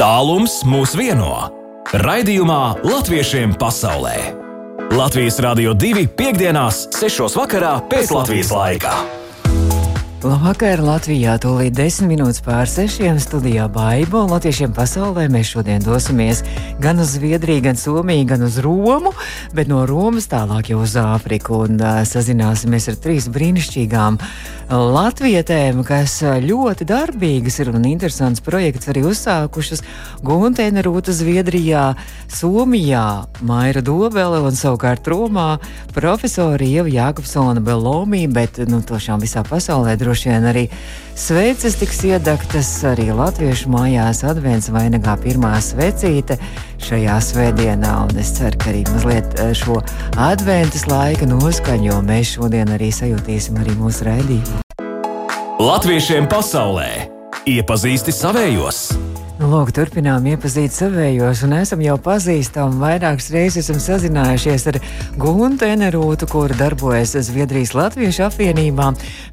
Tālums mūs vieno. Raidījumā Latviešiem pasaulē. Latvijas Rādio 2.5.6. vakarā pēc Latvijas laika. Labvakar, Latvijā! Tūlīt desmit minūtes pār sešiem studijā Baiba un Latviešiem pasaulē mēs šodien dosimies gan uz Zviedriju, gan Somiju, gan uz Romu, bet no Romas tālāk jau uz Āfriku un uh, sazināsimies ar trīs brīnišķīgām latvietēm, kas ļoti darbīgas ir un interesants projekts arī uzsākušas Guntēna Rūta Zviedrijā, Somijā, Maira Dobele un savukārt Romā profesori Ieva Jākopsona Belomī, bet nu, tošām visā pasaulē droši vien arī sveces tiks iedaktas arī latviešu mājās advents vainagā pirmā svecīte šajā svētdienā, un es ceru, ka arī mazliet eh, šo adventas laika noskaņo mēs šodien arī sajutīsim arī mūsu raidījumu. Latviešiem pasaulē iepazīsti savējos! Nu, lūk, turpinām iepazīt savējos, un esam jau pazīstami. Vairākas reizes esam sazinājušies ar Guntu Enerūtu, kur darbojas Zviedrijas Latviešu apvienībā.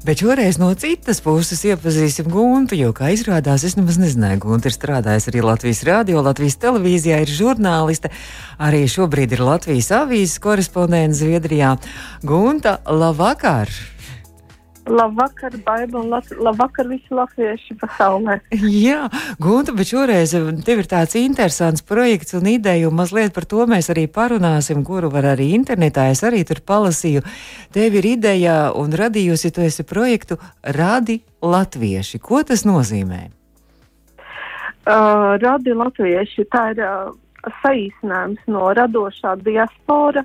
Bet šoreiz no citas puses iepazīsim Guntu, jo, kā izrādās, es nemaz nezināju, Gunta ir strādājusi arī Latvijas radio, Latvijas televīzijā, ir žurnāliste. Arī šobrīd ir Latvijas avīzes korespondents Zviedrijā. Gunta, labvakar! Labvakar, Baiba, un labvakar visi latvieši pasaulē. Jā, Gunta, bet šoreiz eh, tev ir tāds interesants projekts un ideja, un mazliet par to mēs arī parunāsim, kuru var arī internetā. Es arī tur palasīju. Tev ir ideja un radījusi tu esi projektu Radi Latvieši. Ko tas nozīmē? Uh, Radi Latvieši, tā ir uh, saīsinājums no radošā diaspora,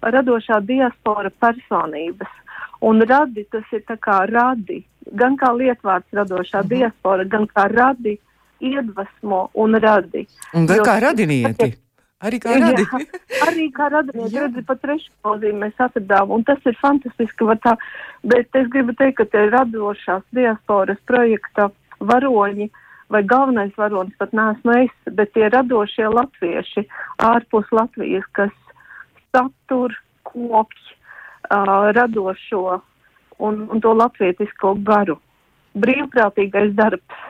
radošā diaspora personības. Un radi tas ir tā kā radi, gan kā lietvārds radošā mhm. diaspora, gan kā radi, iedvesmo un radi. Un gan jo, kā radinieki. Arī kā radi. Jā, arī kā radinieki, redzi, pat trešu nozīmi mēs atradām, un tas ir fantastiski, tā, bet es gribu teikt, ka te radošās diasporas projekta varoņi, vai galvenais varonis pat neesmu es, bet tie radošie latvieši ārpus Latvijas, kas satur, kopj, uh, radošo un, un to latvietisko garu. Brīvprātīgais darbs,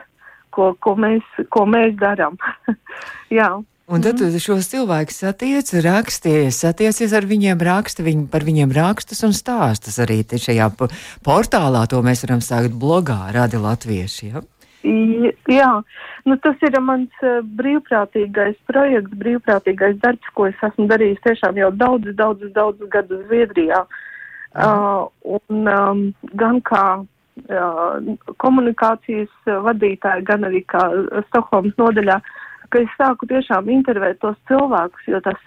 ko, ko mēs, ko mēs darām. Un tad mm. šos cilvēkus satiec, raksties, satiecies ar viņiem, raksta viņ, par viņiem rakstus un stāstus arī šajā portālā. To mēs varam sākt blogā, Radi Latvieši. Ja? Jā, nu tas ir mans brīvprātīgais projekts, brīvprātīgais darbs, ko es esmu darījis tiešām jau daudzus, daudzus, daudzus gadus Zviedrijā. Uh, un um, gan kā uh, komunikācijas vadītāja, gan arī kā Stokholmas nodaļā, ka es sāku tiešām intervēt tos cilvēkus, jo tas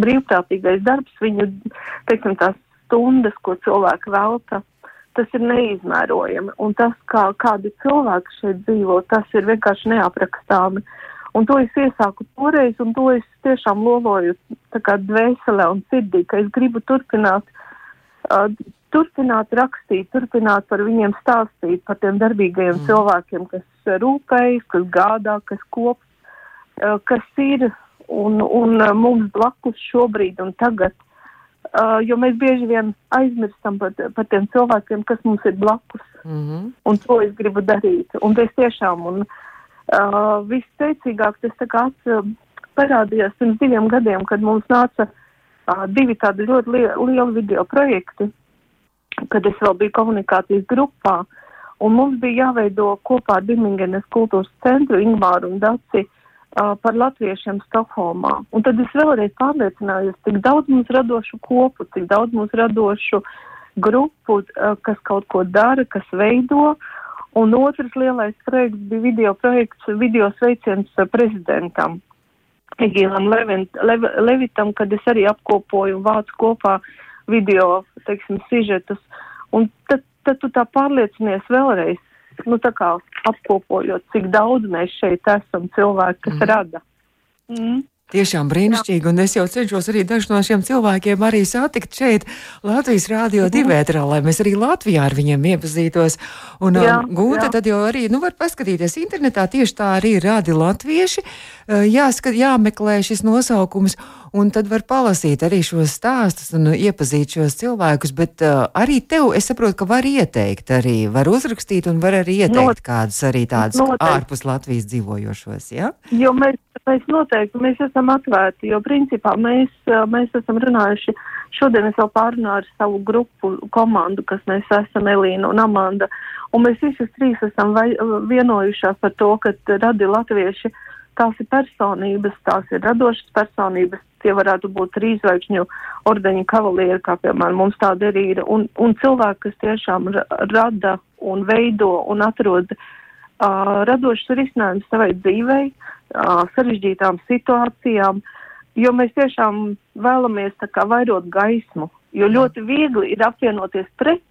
brīvprātīgais darbs, viņu, teiksim, tās stundas, ko cilvēki velta tas ir neizmērojami. Un tas, kā kādi cilvēki šeit dzīvo, tas ir vienkārši neaprakstāmi. Un to es iesāku toreiz, un to es tiešām loloju tā kā dvēselē un sirdī, ka es gribu turpināt, uh, turpināt rakstīt, turpināt par viņiem stāstīt, par tiem darbīgajiem mm. cilvēkiem, kas rūpējas, kas gādā, kas kop, kas ir un, un mums blakus šobrīd un tagad. Uh, jo mēs bieži vien aizmirstam par, par tiem cilvēkiem, kas mums ir blakus. Mm -hmm. Un to es gribu darīt. Un es tiešām, un uh, vissteicīgāk tas tā kā parādījās pirms diviem gadiem, kad mums nāca uh, divi tādi ļoti li lieli video projekti, kad es vēl biju komunikācijas grupā. Un mums bija jāveido kopā ar Birmingenes kultūras centru Ingmāru un Daci uh, par latviešiem Stokholmā. Un tad es vēlreiz pārliecinājos, cik daudz mums radošu kopu, cik daudz mums radošu grupu, uh, kas kaut ko dara, kas veido. Un otrs lielais projekts bija video projekts, video sveiciens prezidentam. Egīlam Levint, Lev, Levitam, kad es arī apkopoju un vācu kopā video, teiksim, sižetus. Un tad, tad tu tā pārliecinies vēlreiz, nu, tā kā apkopojot, cik daudz mēs šeit esam cilvēki, kas mm. rada. Mm. Tiešām brīnišķīgi, un es jau cenšos arī dažus no šiem cilvēkiem arī satikt šeit, Latvijas Rādio mhm. divētrā, lai mēs arī Latvijā ar viņiem iepazītos. Un jā, um, Gūta tad jau arī, nu, var paskatīties internetā, tieši tā arī rādi latvieši, uh, jāskat, jāmeklē šis nosaukums, un tad var palasīt arī šos stāstus un iepazīt šos cilvēkus. Bet uh, arī tev, es saprotu, ka var ieteikt, arī var uzrakstīt un var arī ieteikt Not, kādus arī tādus noteikti. ārpus Latvijas dzīvojošos. Ja? Jo mēs, mēs noteikti mēs esam atvērti, jo principā mēs, uh, mēs esam runājuši. Šodien es vēl pārunāju ar savu grupu komandu, kas mēs esam Elīna un Amanda. Un mēs visi trīs esam vai, vienojušās par to, ka radi latvieši uh, tās ir personības, tās ir radošas personības, tie varētu būt trīsvaigžņu ordeņa kavalieri, kā piemēram mums tāda arī ir, un, un cilvēki, kas tiešām rada un veido un atrod uh, radošas risinājumus savai dzīvei, uh, sarežģītām situācijām, jo mēs tiešām vēlamies tā kā vairot gaismu, jo ļoti viegli ir apvienoties pret,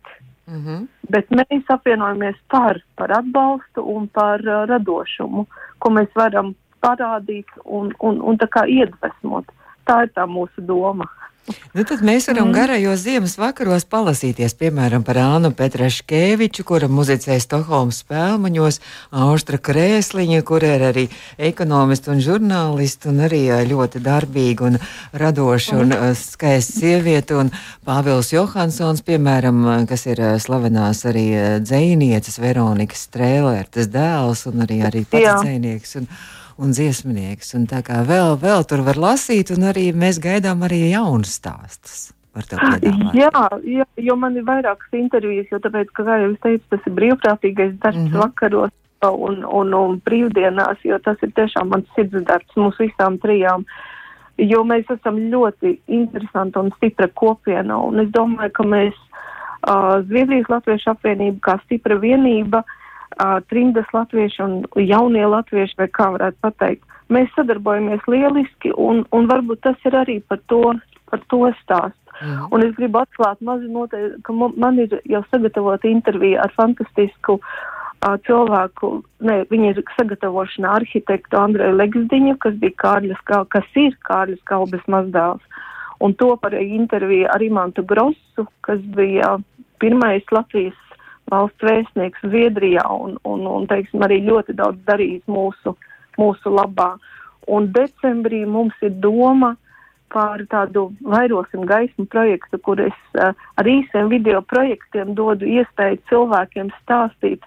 Mm -hmm. Bet mēs apvienojamies par, par atbalstu un par uh, radošumu, ko mēs varam parādīt un, un, un tā kā iedvesmot. Tā ir tā mūsu doma. Nu, tad mēs varam mm. garajos ziemas vakaros palasīties, piemēram, par Ānu Petraškeviču, kura muzicēja Stokholmas spēlmaņos, Austra Krēsliņa, kur ir arī ekonomisti un žurnālisti, un arī ļoti darbīga un radoša un mm. skaista sieviete, un Pāvils Johansons, piemēram, kas ir slavenās arī dzēnieces Veronikas Strēlērtas dēls, un arī, arī pats dzēnieks. Un, un dziesminieks. Un tā kā vēl, vēl tur var lasīt, un arī mēs gaidām arī jaunus stāstus. Jā, jā, jo man ir vairākas intervijas, jo tāpēc, ka, kā jau es teicu, tas ir brīvprātīgais darbs mm -hmm. vakaros un, un, un brīvdienās, jo tas ir tiešām mans sirds darbs mums visām trijām. Jo mēs esam ļoti interesanti un stipra kopiena, un es domāju, ka mēs uh, Zviedrijas Latviešu apvienība kā stipra vienība uh, uh, trimdas latvieši un jaunie latvieši, vai kā varētu pateikt. Mēs sadarbojamies lieliski, un, un varbūt tas ir arī par to, par to stāstu. Mm. Un es gribu atklāt mazu noteikti, ka man ir jau sagatavota intervija ar fantastisku uh, cilvēku, ne, viņa ir sagatavošana arhitektu Andreju Legsdiņu, kas bija Kārļas, kas ir Kārļas Kalbes mazdēls. Un to par interviju ar Imantu Grosu, kas bija pirmais Latvijas valsts vēstnieks Zviedrijā un, un, un teiksim, arī ļoti daudz darījis mūsu, mūsu labā. Un decembrī mums ir doma par tādu vairosim gaismu projektu, kur es uh, ar īsiem video projektiem dodu iespēju cilvēkiem stāstīt,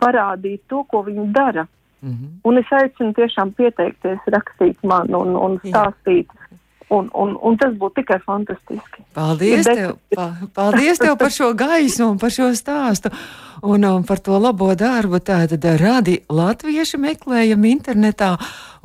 parādīt to, ko viņi dara. Mm -hmm. Un es aicinu tiešām pieteikties, rakstīt man un, un stāstīt. Jā Un, un, un tas būtu tikai fantastiski. Paldies, tev, pa, paldies tev par šo gaisu un par šo stāstu un, un par to labo darbu. Tātad radi latvieši meklējam internetā.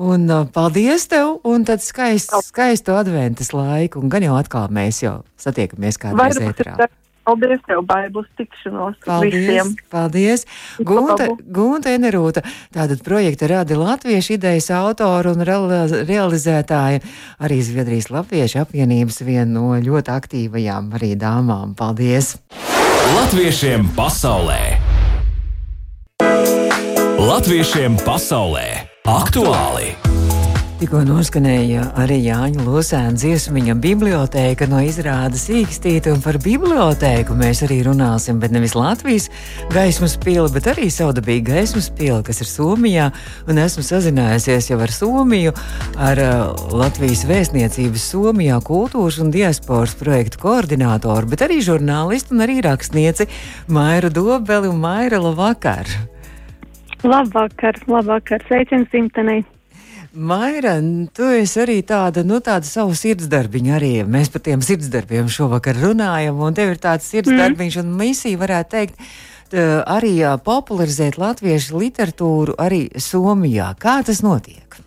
Un paldies tev, un tad skaistu, skaistu adventas laiku. Un gan jau atkal mēs jau satiekamies kādreiz ētrā. Paldies, tev, Baibus, tikšanos paldies, visiem. Paldies, Gunta, Gunta Enerūta, tātad projekta radi latviešu idejas autoru un realizētāja, arī Zviedrijas Latviešu apvienības viena no ļoti aktīvajām arī dāmām. Paldies! Latviešiem pasaulē! Latviešiem pasaulē! Aktuāli! Tikko noskanēja arī Jāņa Lūsēna dziesmiņa bibliotēka no izrādes īkstīta, un par bibliotēku mēs arī runāsim, bet nevis Latvijas gaismas pili, bet arī saudabīga gaismas pili, kas ir Somijā, un esmu sazinājusies jau ar Somiju, ar uh, Latvijas vēstniecības Somijā kultūras un diasporas projektu koordinātoru, bet arī žurnālistu un arī rakstnieci Maira Dobeli un Maira Labvakar. Labvakar, labvakar, sveiciens dzimtenei! Maira, tu esi arī tāda, nu, tāda savu sirdsdarbiņa arī. Mēs par tiem sirdsdarbiem šovakar runājam, un tev ir tāds sirdsdarbiņš mm. un misija, varētu teikt, arī popularizēt latviešu literatūru arī Somijā. Kā tas notiek?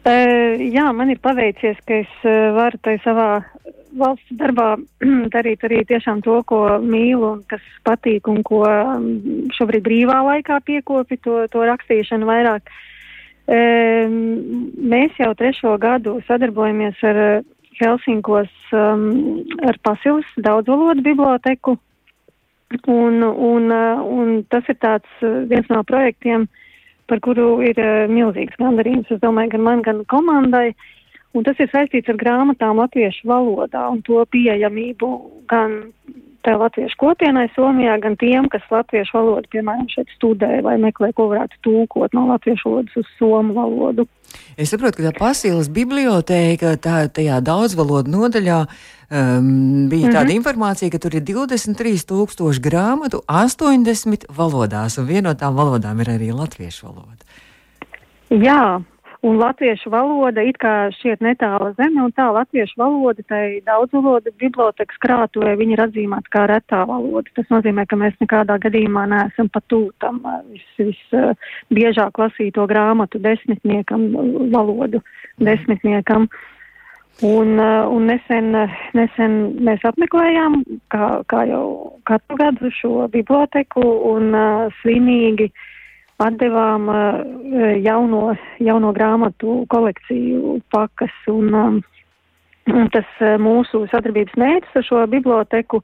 Uh, jā, man ir paveicies, ka es uh, varu tai savā valsts darbā darīt arī tiešām to, ko mīlu un kas patīk un ko šobrīd brīvā laikā piekopi, to, to rakstīšanu vairāk. Mēs jau trešo gadu sadarbojamies ar eh, Helsinkos ar Pasilas daudzvalodu biblioteku, un, un, eh, un tas ir tāds eh, viens no projektiem, par kuru ir milzīgs gandarījums, es domāju, gan man, gan komandai. Un tas ir saistīts ar grāmatām latviešu valodā un to pieejamību gan tā latviešu kopienai Somijā, gan tiem, kas latviešu valodu, piemēram, šeit studē vai meklē, ko varētu tūkot no latviešu valodas uz somu valodu. Es saprotu, ka tā pasīlas bibliotēka, tā tajā daudzvalodu nodaļā um, bija mm -hmm. tāda informācija, ka tur ir 23 tūkstoši grāmatu 80 valodās, un viena no valodām ir arī latviešu valoda. Jā, Un latviešu valoda it kā šķiet netāla zeme, un tā latviešu valoda, tai daudzvaloda bibliotekas krātuvē, viņa ir atzīmēta kā retā valoda. Tas nozīmē, ka mēs nekādā gadījumā neesam patūtam visbiežāk vis, lasīto grāmatu desmitniekam, valodu desmitniekam. Un, un nesen, nesen mēs apmeklējām, kā, kā jau katru gadu, šo biblioteku un uh, svinīgi uh, atdevām uh, jauno, jauno grāmatu kolekciju pakas. Un, um, un tas uh, mūsu sadarbības mērķis ar šo biblioteku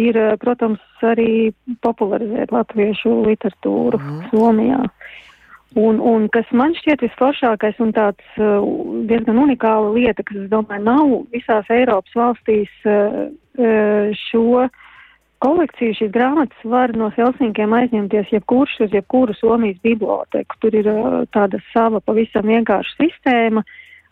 ir, protams, arī popularizēt latviešu literatūru mm. Somijā. Un, un kas man šķiet visforšākais un tāds diezgan unikāla lieta, kas, es domāju, nav visās Eiropas valstīs šo kolekciju šīs grāmatas var no Helsinkiem aizņemties jebkurš uz jebkuru Somijas biblioteku. Tur ir uh, tāda sava pavisam vienkārša sistēma,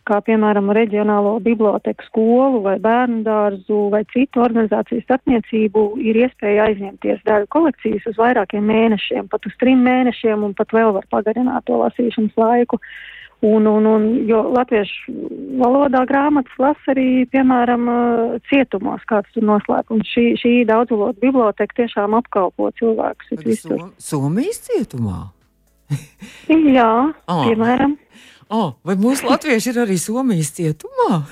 kā piemēram reģionālo biblioteku skolu vai bērnu dārzu vai citu organizāciju starpniecību ir iespēja aizņemties daļu kolekcijas uz vairākiem mēnešiem, pat uz trim mēnešiem un pat vēl var pagarināt to lasīšanas laiku. Uh, Un, un, un, jo latviešu valodā grāmatas lasa arī, piemēram, cietumos, kāds tur noslēp. Un šī, šī daudzvalodu biblioteka tiešām apkalpo cilvēkus visur. Somijas cietumā? Jā, oh. piemēram. Oh, vai mūsu latvieši ir arī Somijas cietumā?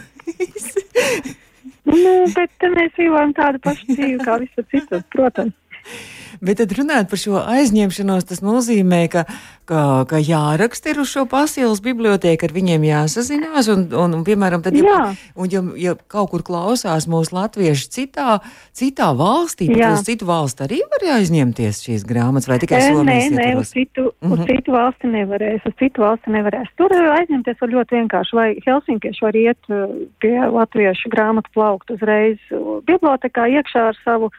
nu, bet mēs dzīvojam tādu pašu dzīvi kā visur citur, protams. Bet tad runājot par šo aizņemšanos, tas nozīmē, ka, ka, ka jāraksta ir uz šo pasīlas bibliotēku, ar viņiem jāsazinās. Un, un, un piemēram, tad, ja, un, ja, ja kaut kur klausās mūsu latvieši citā, citā valstī, tad uz citu valstu arī var aizņemties šīs grāmatas, vai tikai Somijas? Nē, nē, uz citu, mm -hmm. uz mhm. citu valsti nevarēs, uz citu valsti nevarēs. Tur aizņemties var ļoti vienkārši, vai Helsinkieši var iet pie latviešu grāmatu plaukt uzreiz bibliotekā iekšā ar savu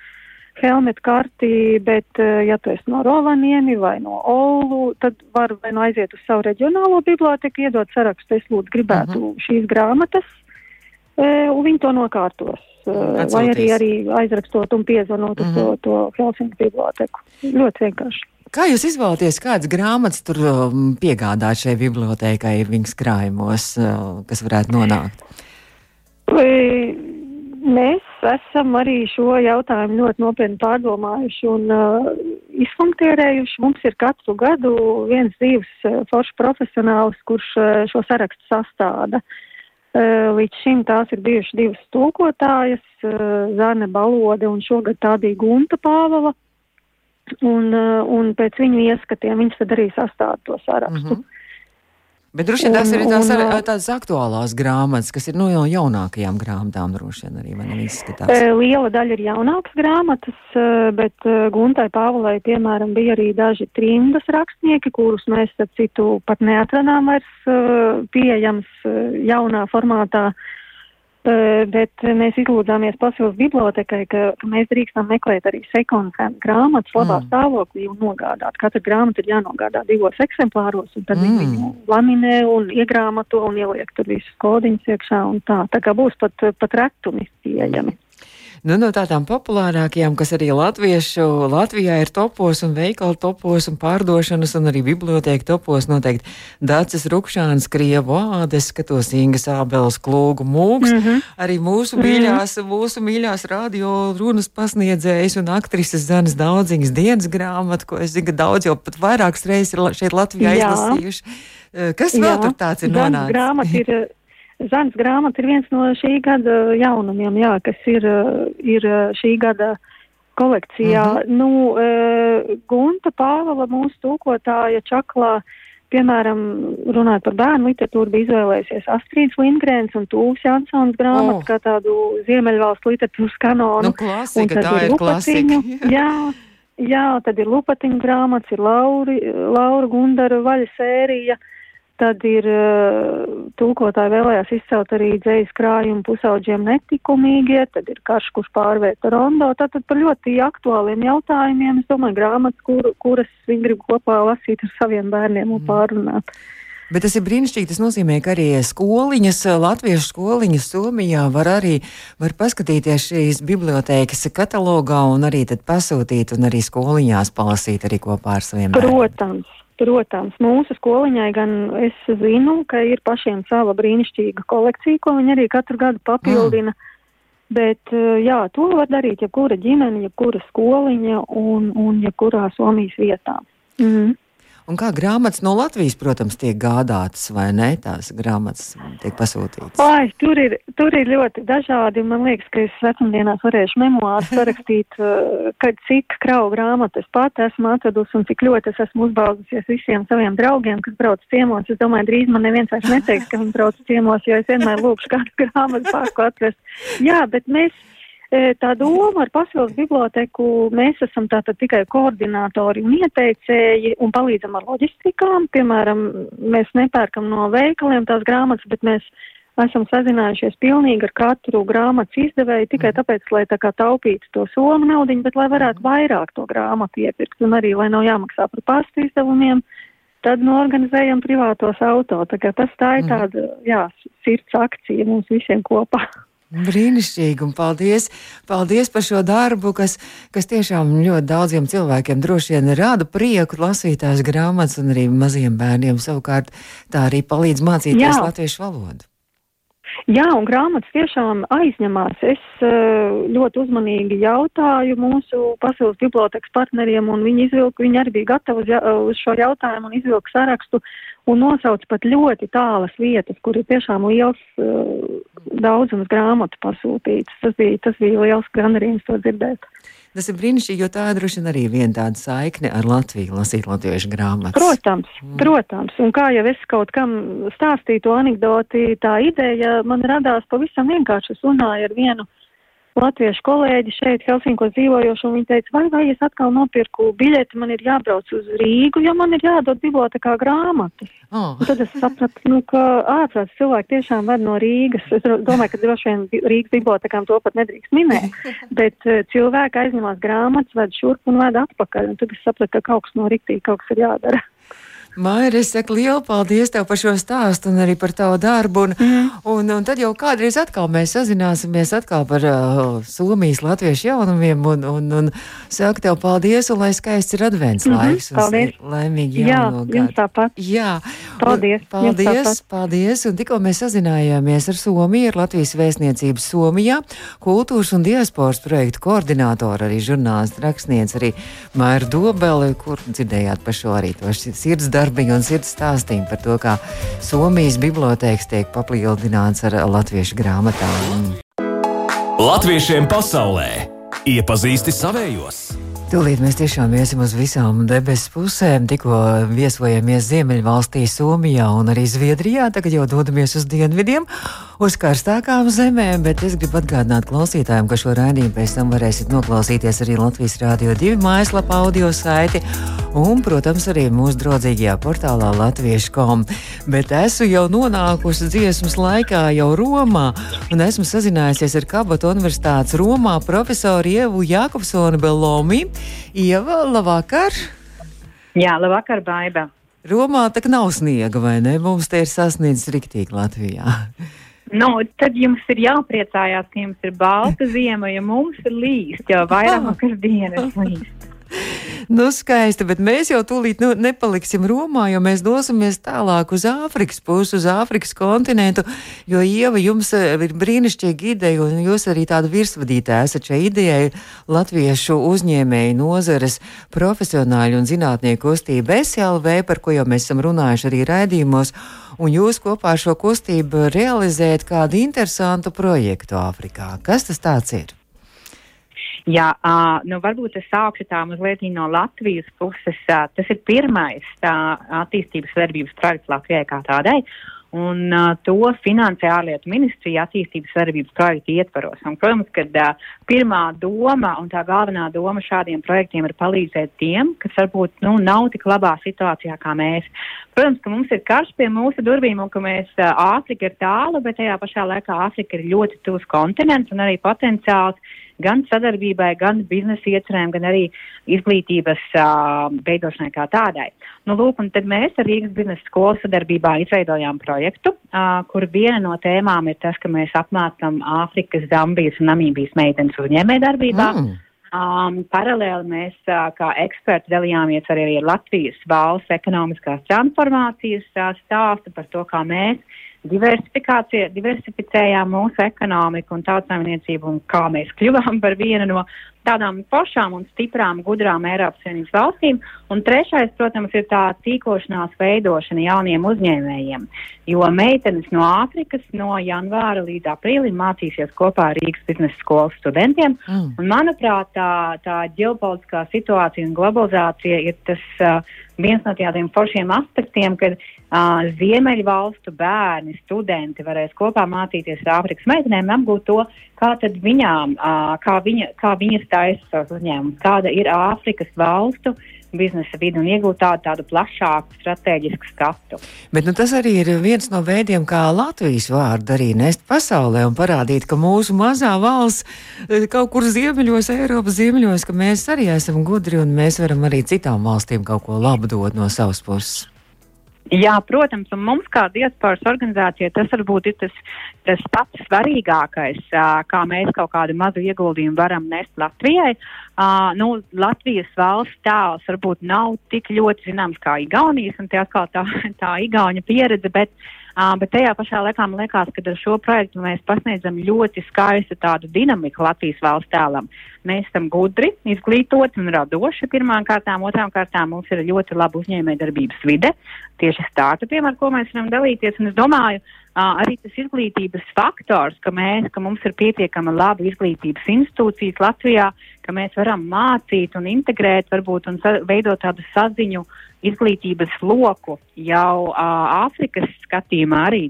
helmetu karti, bet, eh, ja tu esi no Rovaniemi vai no Olu, tad var vai nu aiziet uz savu reģionālo biblioteku, iedot sarakstu, es lūdzu gribētu uh mhm. -huh. šīs grāmatas, e, un viņi to nokārtos. Eh, Atsūtīs. Vai arī, arī aizrakstot un piezvanot uh -huh. to, mhm. to Helsinku biblioteku. Ļoti vienkārši. Kā jūs izvēlaties, kādas grāmatas tur um, piegādāt šai bibliotekai viņas krājumos, uh, kas varētu nonākt? E, mēs esam arī šo jautājumu ļoti nopietni pārdomājuši un uh, izfunkcionējuši. Mums ir katru gadu viens dzīves uh, foršs profesionāls, kurš uh, šo sarakstu sastāda. Uh, līdz šim tās ir bijušas divas tūkotājas, uh, Zane Balode un šogad tā bija Gunta Pāvala. Un, uh, un pēc viņu ieskatiem viņš tad arī sastāda to sarakstu. Mm -hmm. Bet droši vien tās ir tās, ar, tādas aktuālās grāmatas, kas ir no nu, jaunākajām grāmatām, droši vien arī man izskatās. Liela daļa ir jaunākas grāmatas, bet Guntai Pāvulai, piemēram, bija arī daži trimdas rakstnieki, kurus mēs, ap citu, pat neatradām vairs pieejams jaunā formātā. Uh, Bet mēs izlūdzāmies pasaules bibliotekai, ka, ka mēs drīkstam meklēt arī second-hand grāmatas labā mm. stāvoklī un nogādāt. Katra grāmata ir jānogādā divos eksemplāros, un tad mm. viņu laminē un iegrāmato un ieliek tur visus kodiņus iekšā un tā. Tā kā būs pat, pat retumi pieejami. Mm. Nu, no tādām populārākajām, kas arī latviešu, Latvijā ir topos un veikalu topos un pārdošanas un arī bibliotēka topos noteikti Dācis Rukšāns, Krievu ādes, skatos Ingas Ābeles klūgu mūks, mm -hmm. arī mūsu mhm. mīļās, mm -hmm. mūsu mīļās radio runas pasniedzējas un aktrises Zanes Daudziņas dienas grāmatu, ko es zinu, daudz jau pat vairākas reizes ir šeit Latvijā Jā. izlasījuši. Kas vēl Jā. tur tāds ir nonācis? Grāmata ir Zanes grāmata ir viens no šī gada jaunumiem, jā, kas ir, ir šī gada kolekcijā. Mm -hmm. Nu, e, Gunta Pāvela, mūsu tūkotāja Čaklā, piemēram, runājot par bērnu literatūru, bija izvēlējusies Astrīds Lindgrēns un Tūvs Jansons grāmatu oh. kā tādu Ziemeļvalstu literatūras kanonu. Nu, klasika, tā ir, ir klasika. jā, jā, tad ir Lupatiņu grāmatas, ir Lauri, Laura Gundara vaļa sērija. Uh, Tad ir uh, tulkotāji vēlējās izcelt arī dzējas krājumu pusauģiem netikumīgie, tad ir karš, kurš pārvērta rondo. Tātad par ļoti aktuāliem jautājumiem, es domāju, grāmatas, kur, kuras viņi grib kopā lasīt ar saviem bērniem un mm. pārunāt. Bet tas ir brīnišķīgi. Tas nozīmē, ka arī skoliņas, latviešu skoliņas Somijā var arī var paskatīties šīs bibliotēkas katalogā un arī pasūtīt un arī skoliņās palasīt arī kopā ar saviem bērniem. Protams. Protams, mūsu skoliņai gan es zinu, ka ir pašiem sava brīnišķīga kolekcija, ko viņi arī katru gadu papildina. Mm. Bet jā, to var darīt jebkura ģimene, jebkura skoliņa un, un jebkurā Somijas vietā. Mm. Un kā grāmatas no Latvijas, protams, tiek gādātas, vai ne? Tās grāmatas tiek pasūtītas. Ai, tur, ir, tur ir ļoti dažādi. Man liekas, ka es vecumdienās varēšu memoārus parakstīt, uh, kad cik kravu grāmatas pat esmu atradusi un cik ļoti es esmu uzbaudusies visiem saviem draugiem, kas brauc ciemos. Es domāju, drīz man neviens vairs neteiks, ka viņi brauc ciemos, jo es vienmēr lūkšu kādu grāmatu pārku atvest. Jā, bet mēs tā doma ar pasaules biblioteku mēs esam tātad tikai koordinātori un ieteicēji un palīdzam ar loģistikām. Piemēram, mēs nepērkam no veikaliem tās grāmatas, bet mēs esam sazinājušies pilnīgi ar katru grāmatas izdevēju tikai tāpēc, lai tā kā taupītu to somu naudiņu, bet lai varētu vairāk to grāmatu iepirkt un arī, lai nav jāmaksā par pastu izdevumiem. Tad norganizējam privātos auto. Tā tas tā ir mm. tāda, jā, sirds akcija mums visiem kopā. Brīnišķīgi, un paldies, paldies par šo darbu, kas, kas tiešām ļoti daudziem cilvēkiem droši vien rada prieku lasīt tās grāmatas, un arī maziem bērniem savukārt tā arī palīdz mācīties Jā. latviešu valodu. Jā, un grāmatas tiešām aizņemās. Es eh, ļoti uzmanīgi jautāju mūsu pasaules bibliotekas partneriem, un viņi izvilka, viņi arī bija gatavi uz, uz šo jautājumu un izvilka sarakstu un nosauc pat ļoti tālas vietas, kur ir tiešām liels uh, daudzums grāmatu pasūtīts. Tas bija, tas bija liels gandarījums to dzirdēt. Tas ir brīnišķīgi, jo tā droši vien arī viena tāda saikne ar Latviju, lasīt latviešu grāmatas. Protams, mm. protams. Un kā jau es kaut kam stāstīju to anekdoti, tā ideja man radās pavisam vienkārši. Es runāju ar vienu latviešu kolēģi šeit Helsinkos dzīvojoši, un viņi teica, vai, vai es atkal nopirku biļeti, man ir jābrauc uz Rīgu, jo man ir jādod bibliotekā grāmatas. Oh. Un tad es sapratu, nu, ka ārprāts cilvēki tiešām ved no Rīgas. Es domāju, ka droši vien Rīgas bibliotekām to pat nedrīkst minēt, bet uh, cilvēki aizņemās grāmatas, ved šurp un ved atpakaļ, un tad es sapratu, ka kaut kas no riktīgi, kaut kas ir jādara. Maija, es saku lielu paldies tev par šo stāstu un arī par tavu darbu. Un, mm. un, un tad jau kādreiz atkal mēs sazināsimies atkal par uh, Somijas latviešu jaunumiem un, un, un saku tev paldies un lai skaists ir advents mm -hmm. laiks. Paldies. Laimīgi jauno Jā, gadu. tāpat. Jā. Paldies. Un, paldies, paldies. Un tikko mēs sazinājāmies ar Somiju, ar Latvijas vēstniecības Somijā, kultūras un diasporas projektu koordinātoru, arī žurnālistu rakstnieci, arī Maira Dobeli, kur dzirdējāt par šo arī to sirds darbiņu un sirds stāstījumu par to, kā Somijas bibliotēkas tiek papildināts ar latviešu grāmatām. Latviešiem pasaulē iepazīsti savējos! Tūlīt mēs tiešām iesim uz visām debesu pusēm. Tikko viesojamies Ziemeļvalstī, Somijā un arī Zviedrijā. Tagad jau dodamies uz dienvidiem, uz karstākām zemēm. Bet es gribu atgādināt klausītājiem, ka šo raidījumu pēc tam varēsiet noklausīties arī Latvijas Rādio 2 mājaslapā, audio saiti un, protams, arī mūsu draudzīgajā portālā Latviešu.com. Bet esmu jau nonākusi dziesmas laikā jau Romā un esmu sazinājusies ar Kabata Universitātes Romā profesoru Ievu Jākopsonu Belomi. Ieva, labvakar! Jā, labvakar, Baiba! Romā tā nav sniega, vai ne? Mums te ir sasniedzis riktīgi Latvijā. Nu, tad jums ir jāpriecājās, ka jums ir balta ziema, ja mums ir līst, jau vairākas dienas līst nu, skaisti, bet mēs jau tūlīt nu, nepaliksim Romā, jo mēs dosimies tālāk uz Āfrikas pusi, uz Āfrikas kontinentu. Jo Ieva, jums eh, ir brīnišķīga ideja, un jūs arī tāda virsvadītāja esat šai idejai Latviešu uzņēmēju nozares profesionāļu un zinātnieku kustība SLV, par ko jau mēs esam runājuši arī raidījumos. Un jūs kopā ar šo kustību realizējat kādu interesantu projektu Āfrikā. Kas tas tāds ir? Jā, uh, nu varbūt es sākšu tā mazliet no Latvijas puses. Uh, tas ir pirmais tā, attīstības sadarbības projekts Latvijai kā tādai. Un uh, to finansē ārlietu ministrija attīstības sadarbības projekta ietvaros. Un, protams, ka uh, pirmā doma un tā galvenā doma šādiem projektiem ir palīdzēt tiem, kas varbūt nu, nav tik labā situācijā kā mēs. Protams, ka mums ir karš pie mūsu durvīm un ka mēs Āfrika ir tālu, bet tajā pašā laikā Āfrika ir ļoti tuvs kontinents un arī potenciāls gan sadarbībai, gan biznesa iecerēm, gan arī izglītības uh, veidošanai kā tādai. Nu, lūk, un tad mēs ar Rīgas biznesa skolu sadarbībā izveidojām projektu, uh, kur viena no tēmām ir tas, ka mēs apmācam Āfrikas, Zambijas un Namībijas meitenes uzņēmē darbībā. Mm. Um, paralēli mēs uh, kā eksperti dalījāmies arī ar Latvijas valsts ekonomiskās transformācijas uh, stāstu par to, kā mēs diversificējām mūsu ekonomiku un tautsājumniecību un kā mēs kļuvām par vienu no tādām pašām un stiprām, gudrām Eiropas Savienības valstīm. Un trešais, protams, ir tā tīkošanās veidošana jauniem uzņēmējiem, jo meitenes no Āfrikas no janvāra līdz aprīlim mācīsies kopā ar Rīgas biznesa skolas studentiem. Mm. Un, manuprāt, tā, tā ģeopolitiskā situācija un globalizācija ir tas uh, viens no tādiem foršiem aspektiem, kad uh, Ziemeļu valstu bērni, studenti varēs kopā mācīties ar Āfrikas meitenēm, apgūt to, kā tad viņām, kā, viņa, kā viņas taisa savus uzņēmumus, kāda ir Āfrikas valstu biznesa vidi un iegūt tādu, tādu plašāku strateģisku skatu. Bet nu, tas arī ir viens no veidiem, kā Latvijas vārdu arī nest pasaulē un parādīt, ka mūsu mazā valsts kaut kur ziemeļos, Eiropas ziemeļos, ka mēs arī esam gudri un mēs varam arī citām valstīm kaut ko labu dot no savas puses. Jā, protams, un mums kā diasporas organizācija tas varbūt ir tas, tas pats svarīgākais, kā mēs kaut kādu mazu ieguldījumu varam nest Latvijai. Nu, Latvijas valsts tēls varbūt nav tik ļoti zināms kā Igaunijas, un tie atkal tā, tā Igauņa pieredze, bet uh, Uh, bet tajā pašā laikā man liekas, ka ar šo projektu mēs pasniedzam ļoti skaistu tādu dinamiku Latvijas valsts tēlam. Mēs esam gudri, izglītoti un radoši pirmām kārtām, otrām kārtām mums ir ļoti laba uzņēmējdarbības vide, tieši startupiem, ar ko mēs varam dalīties. Un es domāju, uh, arī tas izglītības faktors, ka, mēs, ka mums ir pietiekama laba izglītības institūcijas Latvijā, ka mēs varam mācīt un integrēt varbūt un veidot tādu saziņu uh, izglītības loku jau uh, Āfrikas skatījumā arī.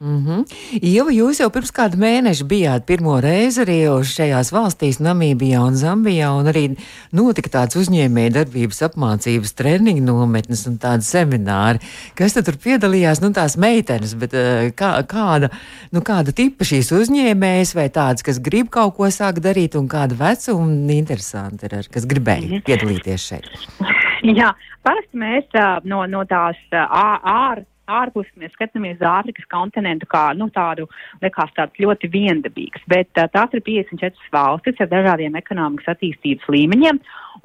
Mm -hmm. Ieva, jūs jau pirms kāda mēneša bijāt pirmo reizi arī šajās valstīs, Namībijā un Zambijā, un arī notika tāds uzņēmēja darbības apmācības treniņu nometnes un tādi semināri. Kas tad tur piedalījās? Nu, tās meitenes, bet uh, kā, kāda, nu, kāda tipa šīs uzņēmējas vai tādas, kas grib kaut ko sākt darīt un kāda vecuma interesanti ir, kas gribēja mm -hmm. piedalīties šeit? Jā, parasti mēs uh, no, no tās uh, ārā ārpus mēs skatāmies uz Āfrikas kontinentu kā nu, tādu, liekas, tāds ļoti viendabīgs, bet uh, tās ir 54 valstis ar dažādiem ekonomikas attīstības līmeņiem.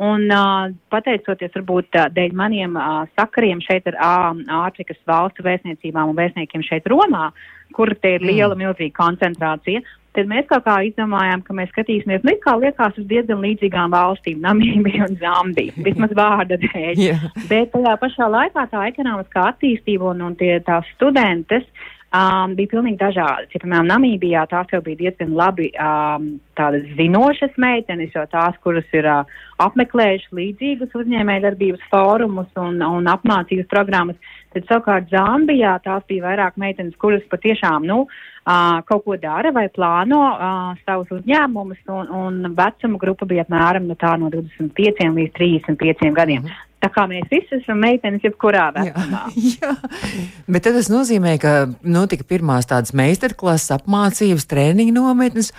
Un uh, pateicoties varbūt dēļ maniem uh, sakariem šeit ar Āfrikas valstu vēstniecībām un vēstniekiem šeit Romā, kur te ir liela, mm. milzīga koncentrācija, tad mēs kaut kā izdomājām, ka mēs skatīsimies, nu, kā liekas, uz diezgan līdzīgām valstīm, Namībija un Zambija, vismaz vārda dēļ. yeah. Bet tajā pašā laikā tā ekonomiskā attīstība un, un tie tās studentes um, bija pilnīgi dažādas. Ja, piemēram, Namībijā tās jau bija diezgan labi um, tādas zinošas meitenes, jo tās, kuras ir uh, apmeklējušas līdzīgus uzņēmējdarbības fórumus un, un apmācības programmas, tad savukārt Zambijā tās bija vairāk meitenes, kuras patiešām, nu, uh, kaut ko dara vai plāno uh, savus uzņēmumus, un, un vecuma grupa bija apmēram no tā no 25 līdz 35 gadiem. Mm. Tā kā mēs visi esam meitenes, jebkurā vecumā. Jā, jā. Bet tas nozīmē, ka notika pirmās tādas meistarklases apmācības, treniņu nometnes.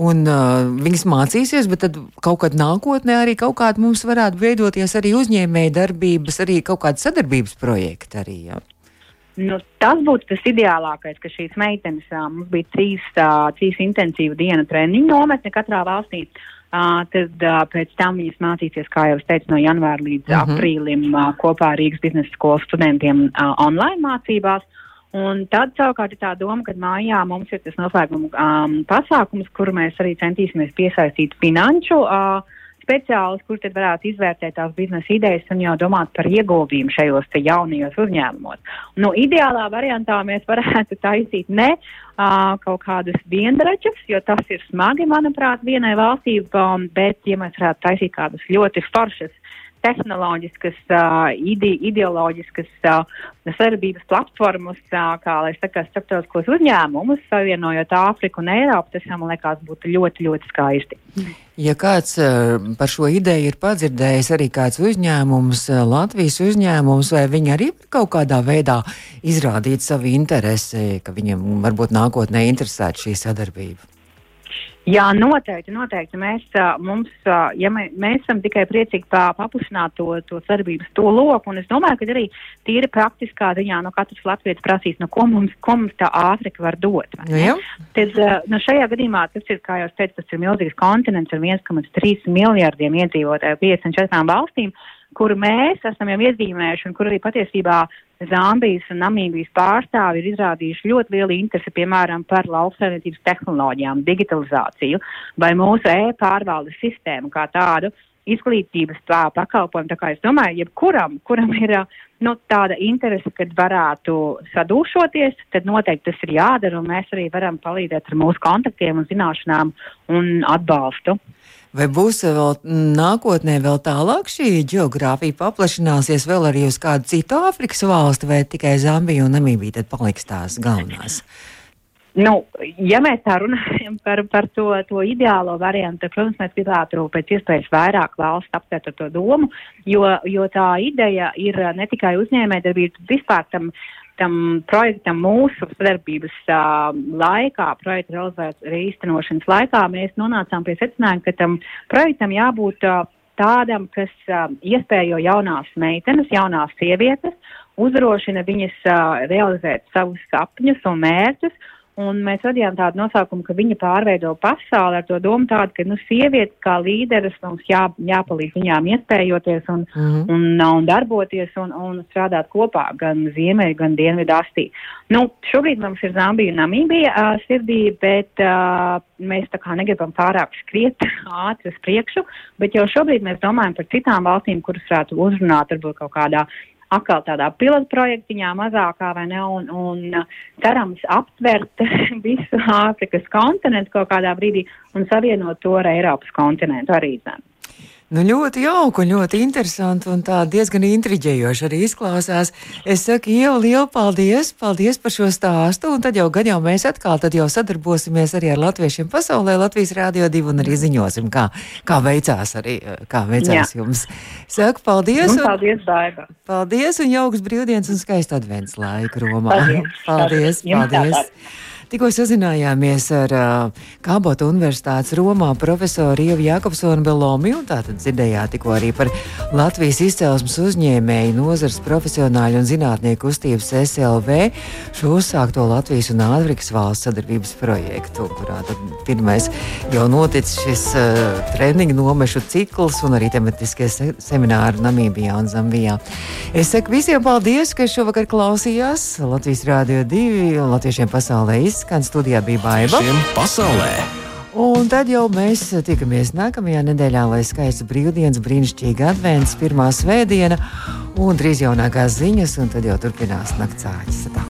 Un uh, viņas mācīsies, bet tad kaut kad nākotnē arī kaut kāda mums varētu veidoties arī uzņēmēja darbības, arī kaut kāda sadarbības projekta arī. Jā. Nu, tas būtu tas ideālākais, ka šīs meitenes mums bija trīs, trīs intensīvu dienu treniņu nometne katrā valstī. Uh, tad uh, pēc tam viņas mācīsies, kā jau es teicu, no janvāra līdz uh mhm. -huh. aprīlim uh, kopā ar Rīgas biznesa skolas studentiem uh, online mācībās. Un tad savukārt ir tā doma, ka mājā mums ir tas noslēguma um, pasākums, kuru mēs arī centīsimies piesaistīt finanšu uh, speciālistus, kur tad varētu izvērtēt tās biznesa idejas un jau domāt par ieguldījumu šajos jaunajos uzņēmumos. Nu, ideālā variantā mēs varētu taisīt ne uh, kaut kādus viendračus, jo tas ir smagi, manuprāt, vienai valstī, um, bet ja mēs varētu taisīt kādas ļoti foršas tehnoloģiskas, uh, ide, ideoloģiskas uh, sadarbības platformas, uh, kā lai saka, starptautiskos uzņēmumus, savienojot Āfriku un Eiropu, tas man liekas būtu ļoti, ļoti skaisti. Ja kāds par šo ideju ir padzirdējis, arī kāds uzņēmums, Latvijas uzņēmums, vai viņi arī kaut kādā veidā izrādīt savu interesi, ka viņiem varbūt nākotnē interesētu šī sadarbība? Jā, noteikti, noteikti. Mēs, mums, ja mē, mēs esam tikai priecīgi paplašināt to, to sadarbības to loku, un es domāju, ka arī tīri praktiskā ziņā no katras Latvijas prasīs, no ko mums, ko mums tā Āfrika var dot. Jā. Tad, no šajā gadījumā tas ir, kā jau teicu, tas ir milzīgs kontinents ar 1,3 miljardiem iedzīvotāju 54 valstīm kuru mēs esam jau iezīmējuši un kur arī patiesībā Zambijas un Namībijas pārstāvi ir izrādījuši ļoti lielu interesi, piemēram, par lauksaimniecības tehnoloģijām, digitalizāciju vai mūsu e-pārvaldes sistēmu kā tādu izglītības tā pakalpojumu. Tā kā es domāju, jebkuram, kuram ir nu, tāda interese, kad varētu sadūšoties, tad noteikti tas ir jādara, un mēs arī varam palīdzēt ar mūsu kontaktiem un zināšanām un atbalstu. Vai būs vēl nākotnē vēl tālāk šī geogrāfija paplašināsies vēl arī uz kādu citu Āfrikas valsti, vai tikai Zambija un Namībija tad paliks tās galvenās? Nu, ja mēs tā runājam par, par to, to ideālo variantu, tad, protams, mēs gribētu pēc iespējas vairāk valsts aptvert ar to domu, jo, jo tā ideja ir ne tikai uzņēmējdarbība, vispār tam uh, tam projektam mūsu sadarbības uh, laikā, projekta realizēšanas īstenošanas laikā, mēs nonācām pie secinājuma, ka tam projektam jābūt uh, tādam, kas uh, iespējo jaunās meitenes, jaunās sievietes, uzdrošina viņas uh, realizēt savus sapņus un mērķus Un mēs radījām tādu nosaukumu, ka viņa pārveido pasauli ar to domu tādu, ka, nu, sievietes kā līderes mums jā, jāpalīdz viņām iespējoties un, mm -hmm. un, un darboties un, un strādāt kopā gan ziemeļu, gan dienvidu astī. Nu, šobrīd mums ir Zambija un Namībija uh, sirdī, bet uh, mēs tā kā negribam pārāk skriet ātri uz priekšu, bet jau šobrīd mēs domājam par citām valstīm, kuras varētu uzrunāt varbūt kaut kādā atkal tādā pilotprojektiņā mazākā vai ne, un, un uh, cerams aptvert visu Āfrikas kontinentu kaut kādā brīdī un savienot to ar Eiropas kontinentu arī zem. Nu, ļoti jauki ļoti interesanti un tā diezgan intriģējoši arī izklausās. Es saku, Ieva, lielu paldies, paldies par šo stāstu, un tad jau gan jau mēs atkal tad jau sadarbosimies arī ar latviešiem pasaulē, Latvijas Rādio 2 un arī ziņosim, kā, kā veicās arī, kā veicās Jā. jums. Saku, paldies. Un, un paldies, Daiba. Paldies un jauks brīvdienas un skaistu advents laiku Romā. Paldies. paldies. paldies. paldies. Tikko sazinājāmies ar uh, Kābota Universitātes Romā profesoru Ievu Jakobsonu Belomi, un tātad dzirdējāt tikko arī par Latvijas izcelsmes uzņēmēju nozars profesionāļu un zinātnieku kustības SLV šo uzsākto Latvijas un Āfrikas valsts sadarbības projektu, kurā tad pirmais jau noticis šis uh, treniņu nomešu cikls un arī tematiskie se semināri Namībijā un Zambijā. Es saku visiem paldies, ka šovakar klausījās Latvijas Rādio 2 un Latviešiem pasaulē izsaka skan studijā bija Baiva. Pasaulē! Un tad jau mēs tikamies nākamajā nedēļā, lai skaists brīvdienas, brīnišķīga advents, pirmā svētdiena un drīz jaunākās ziņas, un tad jau turpinās naktsāķis.